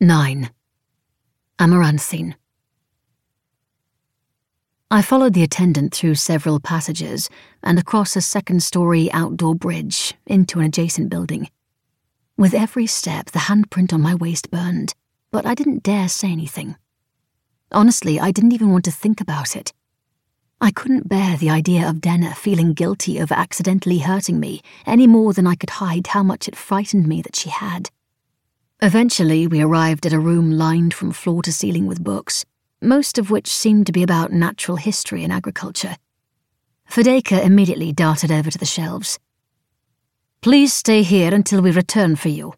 9. Amaranthine. I followed the attendant through several passages and across a second story outdoor bridge into an adjacent building. With every step, the handprint on my waist burned, but I didn't dare say anything. Honestly, I didn't even want to think about it. I couldn't bear the idea of Denna feeling guilty over accidentally hurting me any more than I could hide how much it frightened me that she had. Eventually, we arrived at a room lined from floor to ceiling with books, most of which seemed to be about natural history and agriculture. Fedeka immediately darted over to the shelves. Please stay here until we return for you,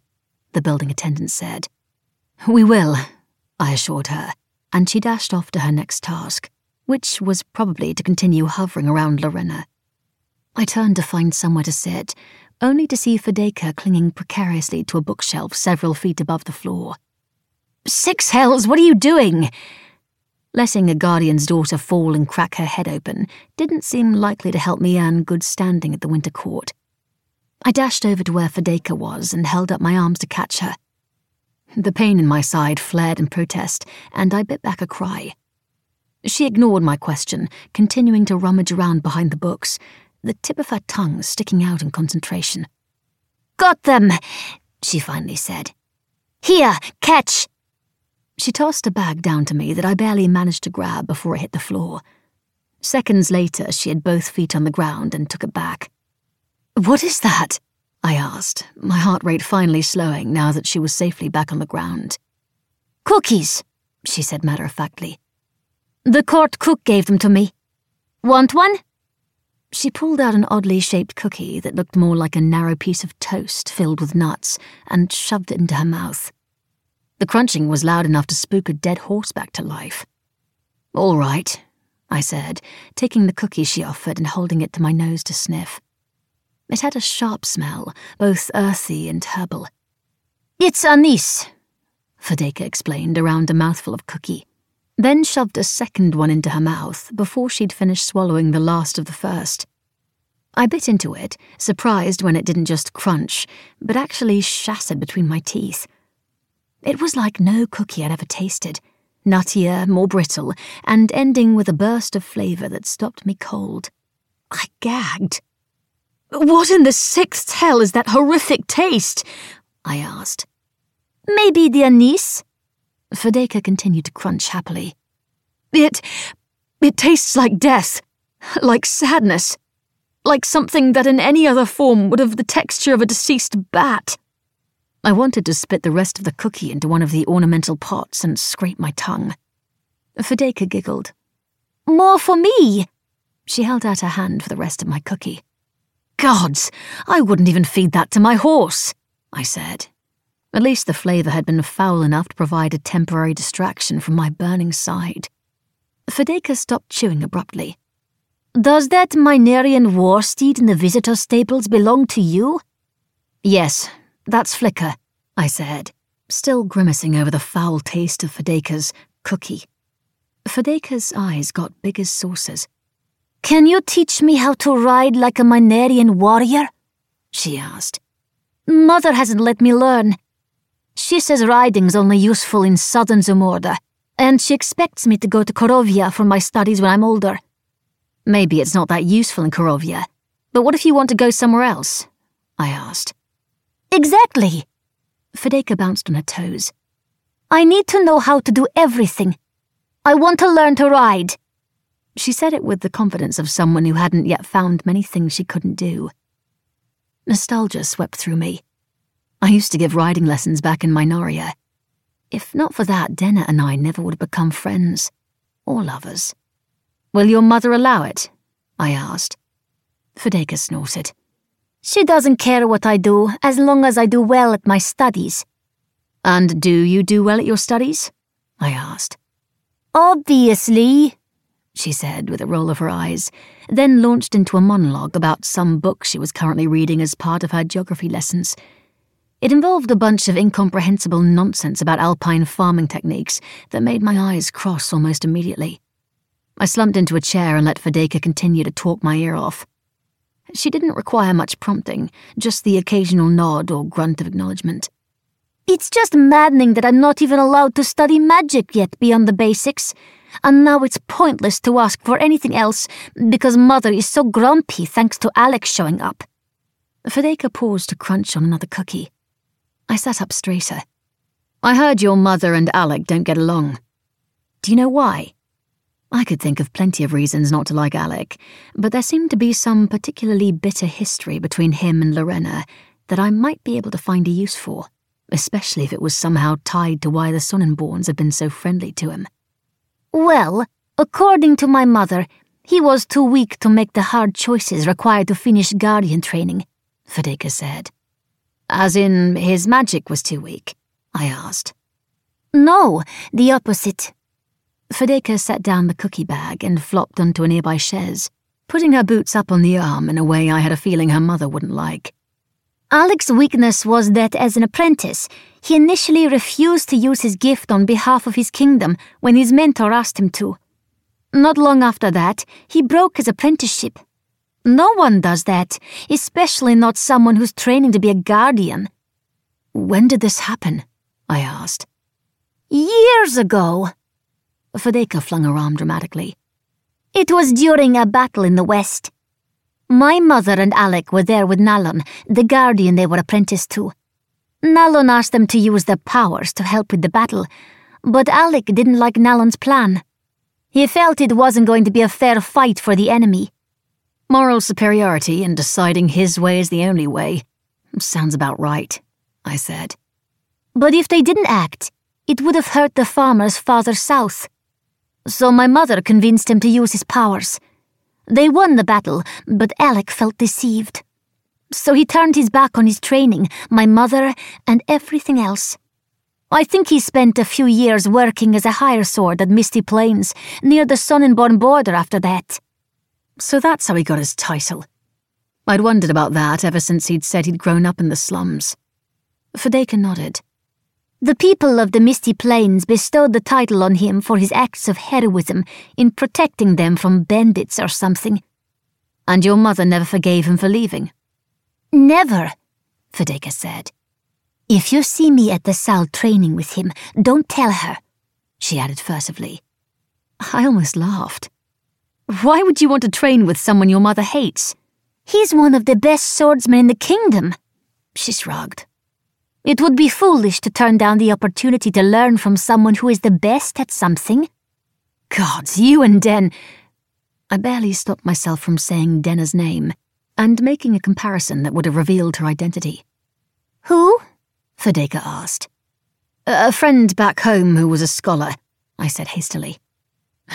the building attendant said. We will, I assured her, and she dashed off to her next task, which was probably to continue hovering around Lorena. I turned to find somewhere to sit, only to see Fedeka clinging precariously to a bookshelf several feet above the floor. Six hells, what are you doing? Letting a guardian's daughter fall and crack her head open didn't seem likely to help me earn good standing at the Winter Court. I dashed over to where Fedeka was and held up my arms to catch her. The pain in my side flared in protest, and I bit back a cry. She ignored my question, continuing to rummage around behind the books, the tip of her tongue sticking out in concentration. Got them, she finally said. Here, catch! She tossed a bag down to me that I barely managed to grab before it hit the floor. Seconds later, she had both feet on the ground and took it back. What is that? I asked, my heart rate finally slowing now that she was safely back on the ground. Cookies, she said matter of factly. The court cook gave them to me. Want one? She pulled out an oddly shaped cookie that looked more like a narrow piece of toast filled with nuts and shoved it into her mouth. The crunching was loud enough to spook a dead horse back to life. All right, I said, taking the cookie she offered and holding it to my nose to sniff. It had a sharp smell, both earthy and herbal. It's anise, Fedeka explained around a mouthful of cookie then shoved a second one into her mouth before she'd finished swallowing the last of the first. I bit into it, surprised when it didn't just crunch, but actually shattered between my teeth. It was like no cookie I'd ever tasted nuttier, more brittle, and ending with a burst of flavour that stopped me cold. I gagged. What in the sixth hell is that horrific taste? I asked. Maybe the anise? Fedeka continued to crunch happily. It. it tastes like death, like sadness, like something that in any other form would have the texture of a deceased bat. I wanted to spit the rest of the cookie into one of the ornamental pots and scrape my tongue. Fedeka giggled. More for me! She held out her hand for the rest of my cookie. Gods, I wouldn't even feed that to my horse, I said, at least the flavour had been foul enough to provide a temporary distraction from my burning side. Fedeka stopped chewing abruptly. Does that Mynarian war steed in the visitor stables belong to you? Yes, that's Flicker, I said, still grimacing over the foul taste of Fedeka's cookie. Fedeka's eyes got big as saucers. Can you teach me how to ride like a Mynarian warrior? she asked. Mother hasn't let me learn. She says riding's only useful in southern Zamorda, and she expects me to go to Korovia for my studies when I'm older. Maybe it's not that useful in Korovia, but what if you want to go somewhere else? I asked. Exactly. Fedeka bounced on her toes. I need to know how to do everything. I want to learn to ride. She said it with the confidence of someone who hadn't yet found many things she couldn't do. Nostalgia swept through me. I used to give riding lessons back in Mynaria. If not for that, Denna and I never would have become friends or lovers. Will your mother allow it? I asked. Fedeka snorted. She doesn't care what I do as long as I do well at my studies. And do you do well at your studies? I asked. Obviously, she said with a roll of her eyes, then launched into a monologue about some book she was currently reading as part of her geography lessons. It involved a bunch of incomprehensible nonsense about alpine farming techniques that made my eyes cross almost immediately. I slumped into a chair and let Fedeka continue to talk my ear off. She didn't require much prompting, just the occasional nod or grunt of acknowledgement. It's just maddening that I'm not even allowed to study magic yet beyond the basics. And now it's pointless to ask for anything else because Mother is so grumpy thanks to Alec's showing up. Fedeka paused to crunch on another cookie. I sat up straighter. I heard your mother and Alec don't get along. Do you know why? I could think of plenty of reasons not to like Alec, but there seemed to be some particularly bitter history between him and Lorena that I might be able to find a use for especially if it was somehow tied to why the Sonnenborns had been so friendly to him. Well, according to my mother, he was too weak to make the hard choices required to finish Guardian training, Fedeka said. As in, his magic was too weak? I asked. No, the opposite. Fedeka set down the cookie bag and flopped onto a nearby chaise, putting her boots up on the arm in a way I had a feeling her mother wouldn't like. Alec's weakness was that as an apprentice, he initially refused to use his gift on behalf of his kingdom when his mentor asked him to. Not long after that, he broke his apprenticeship. No one does that, especially not someone who's training to be a guardian. When did this happen? I asked. Years ago. Fedeka flung her arm dramatically. It was during a battle in the West. My mother and Alec were there with Nallon, the guardian they were apprenticed to. Nallon asked them to use their powers to help with the battle, but Alec didn't like Nallon's plan. He felt it wasn't going to be a fair fight for the enemy. Moral superiority and deciding his way is the only way. Sounds about right, I said. But if they didn't act, it would have hurt the farmers farther south. So my mother convinced him to use his powers. They won the battle, but Alec felt deceived. So he turned his back on his training, my mother, and everything else. I think he spent a few years working as a hire sword at Misty Plains, near the Sonnenborn border after that. So that's how he got his title. I'd wondered about that ever since he'd said he'd grown up in the slums. Fedeka nodded. The people of the Misty Plains bestowed the title on him for his acts of heroism in protecting them from bandits or something. And your mother never forgave him for leaving? Never, Fedeka said. If you see me at the salle training with him, don't tell her, she added furtively. I almost laughed. Why would you want to train with someone your mother hates? He's one of the best swordsmen in the kingdom, she shrugged. It would be foolish to turn down the opportunity to learn from someone who is the best at something. Gods, you and Den. I barely stopped myself from saying Denna's name and making a comparison that would have revealed her identity. Who? Fedeka asked. A friend back home who was a scholar, I said hastily.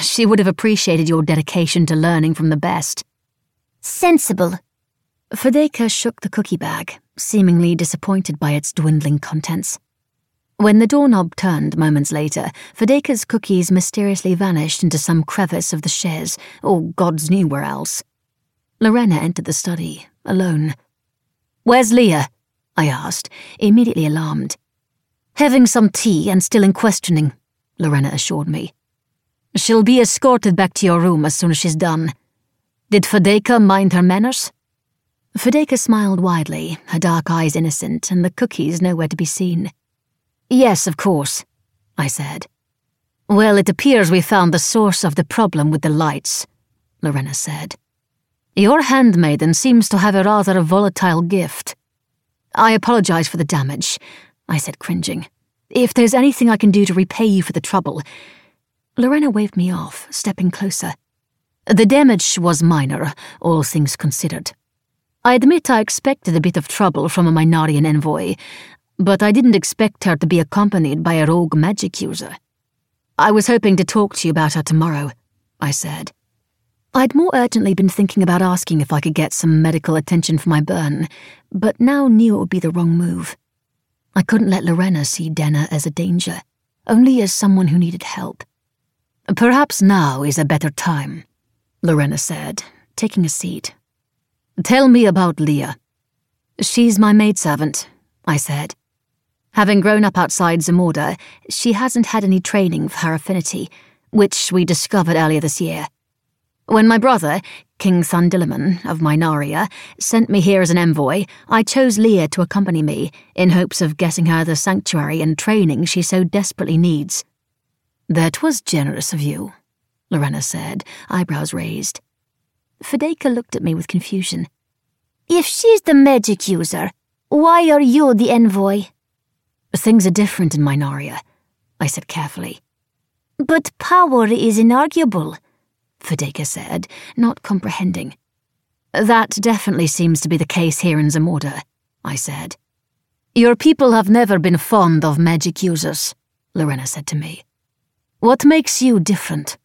She would have appreciated your dedication to learning from the best. Sensible. Fedeka shook the cookie bag seemingly disappointed by its dwindling contents. When the doorknob turned moments later, Fedeka's cookies mysteriously vanished into some crevice of the chaise, or gods knew where else. Lorena entered the study, alone. Where's Leah? I asked, immediately alarmed. Having some tea and still in questioning, Lorena assured me. She'll be escorted back to your room as soon as she's done. Did Fedeka mind her manners? Fedeka smiled widely, her dark eyes innocent, and the cookies nowhere to be seen. Yes, of course, I said. Well, it appears we found the source of the problem with the lights, Lorena said. Your handmaiden seems to have a rather a volatile gift. I apologize for the damage, I said, cringing. If there's anything I can do to repay you for the trouble. Lorena waved me off, stepping closer. The damage was minor, all things considered. I admit I expected a bit of trouble from a Mynarian envoy, but I didn't expect her to be accompanied by a rogue magic user. I was hoping to talk to you about her tomorrow, I said. I'd more urgently been thinking about asking if I could get some medical attention for my burn, but now knew it would be the wrong move. I couldn't let Lorena see Denna as a danger, only as someone who needed help. Perhaps now is a better time, Lorena said, taking a seat Tell me about Leah. She's my maidservant, I said. Having grown up outside Zamorda, she hasn't had any training for her affinity, which we discovered earlier this year. When my brother, King Thandilamun of Mynaria, sent me here as an envoy, I chose Leah to accompany me, in hopes of getting her the sanctuary and training she so desperately needs. That was generous of you, Lorena said, eyebrows raised. Fedeka looked at me with confusion. If she's the magic user, why are you the envoy? Things are different in Mynaria, I said carefully. But power is inarguable, Fedeka said, not comprehending. That definitely seems to be the case here in Zamorda, I said. Your people have never been fond of magic users, Lorena said to me. What makes you different?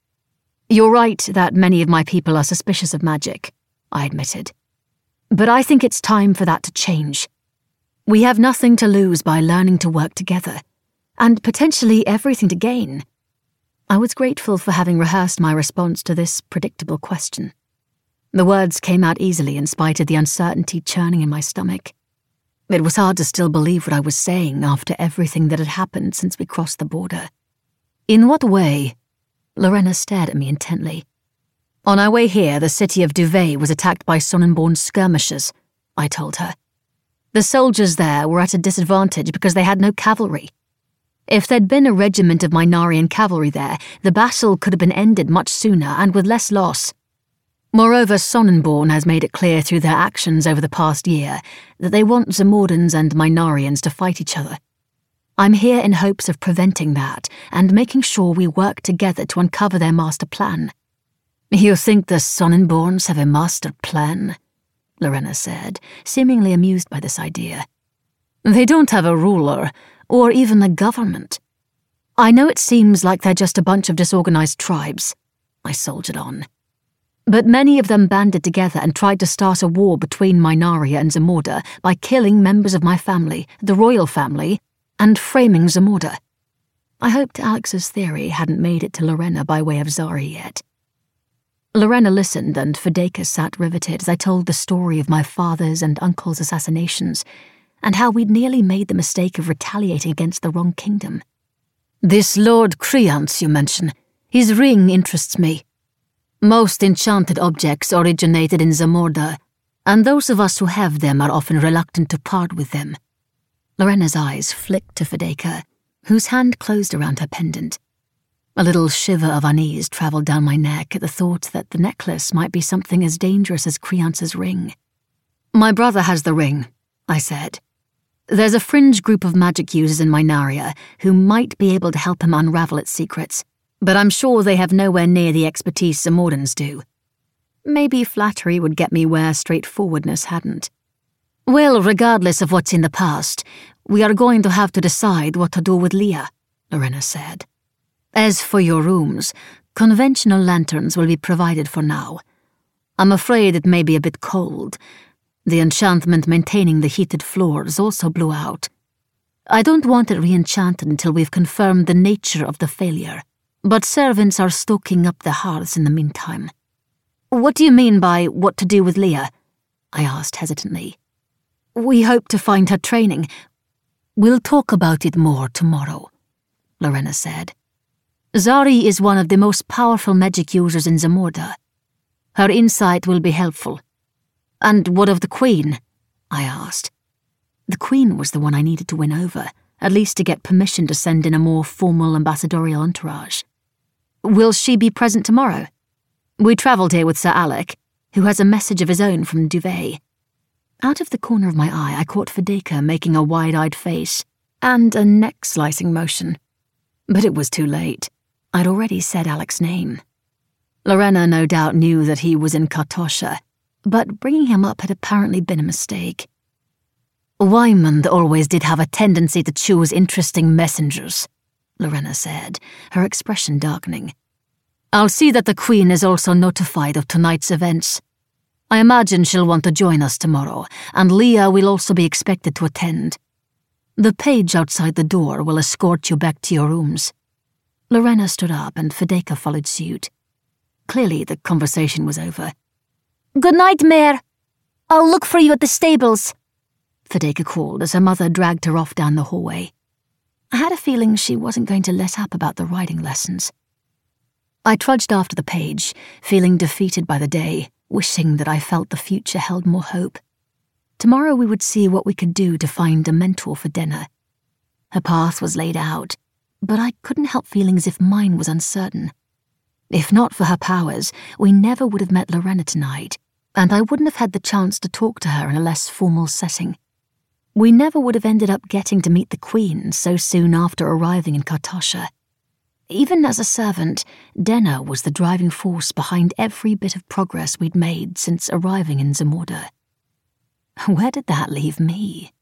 You're right that many of my people are suspicious of magic, I admitted. But I think it's time for that to change. We have nothing to lose by learning to work together, and potentially everything to gain. I was grateful for having rehearsed my response to this predictable question. The words came out easily in spite of the uncertainty churning in my stomach. It was hard to still believe what I was saying after everything that had happened since we crossed the border. In what way? Lorena stared at me intently. On our way here, the city of Duvet was attacked by Sonnenborn skirmishers, I told her. The soldiers there were at a disadvantage because they had no cavalry. If there'd been a regiment of Mynarian cavalry there, the battle could have been ended much sooner and with less loss. Moreover, Sonnenborn has made it clear through their actions over the past year that they want Zamordans and Mynarians to fight each other. I'm here in hopes of preventing that and making sure we work together to uncover their master plan. You think the Sonnenborns have a master plan? Lorena said, seemingly amused by this idea. They don't have a ruler, or even a government. I know it seems like they're just a bunch of disorganized tribes, I soldiered on. But many of them banded together and tried to start a war between Mynaria and Zamorda by killing members of my family, the royal family, and framing Zamorda. I hoped Alec's theory hadn't made it to Lorena by way of Zari yet. Lorena listened, and Fedeka sat riveted as I told the story of my father's and uncle's assassinations and how we'd nearly made the mistake of retaliating against the wrong kingdom. This Lord Kriantz you mention, his ring interests me. Most enchanted objects originated in Zamorda, and those of us who have them are often reluctant to part with them. Lorena's eyes flicked to Fedeka, whose hand closed around her pendant. A little shiver of unease travelled down my neck at the thought that the necklace might be something as dangerous as Kriantz's ring. My brother has the ring, I said. There's a fringe group of magic users in Mynaria who might be able to help him unravel its secrets, but I'm sure they have nowhere near the expertise Zamordans do. Maybe flattery would get me where straightforwardness hadn't. Well, regardless of what's in the past, we are going to have to decide what to do with Leah, Lorena said. As for your rooms, conventional lanterns will be provided for now. I'm afraid it may be a bit cold, the enchantment maintaining the heated floors also blew out. I don't want it re-enchanted until we've confirmed the nature of the failure, but servants are stoking up the hearths in the meantime. What do you mean by what to do with Leah? I asked hesitantly. We hope to find her training. We'll talk about it more tomorrow, Lorena said. Zari is one of the most powerful magic users in Zamorda. Her insight will be helpful. And what of the Queen? I asked. The Queen was the one I needed to win over, at least to get permission to send in a more formal ambassadorial entourage. Will she be present tomorrow? We travelled here with Sir Alec, who has a message of his own from Duvet. Out of the corner of my eye, I caught Fedeka making a wide eyed face and a neck slicing motion. But it was too late. I'd already said Alec's name. Lorena no doubt knew that he was in Kartasha, but bringing him up had apparently been a mistake. Wymond always did have a tendency to choose interesting messengers, Lorena said, her expression darkening. I'll see that the Queen is also notified of tonight's events. I imagine she'll want to join us tomorrow, and Leah will also be expected to attend. The page outside the door will escort you back to your rooms. Lorena stood up and Fedeka followed suit. Clearly, the conversation was over. Good night, Mare. I'll look for you at the stables. Fedeka called as her mother dragged her off down the hallway. I had a feeling she wasn't going to let up about the riding lessons. I trudged after the page, feeling defeated by the day, wishing that I felt the future held more hope. Tomorrow we would see what we could do to find a mentor for Denna. Her path was laid out, but I couldn't help feeling as if mine was uncertain. If not for her powers, we never would have met Lorena tonight, and I wouldn't have had the chance to talk to her in a less formal setting. We never would have ended up getting to meet the Queen so soon after arriving in Kartasha. Even as a servant, Denna was the driving force behind every bit of progress we'd made since arriving in Zamorda. Where did that leave me?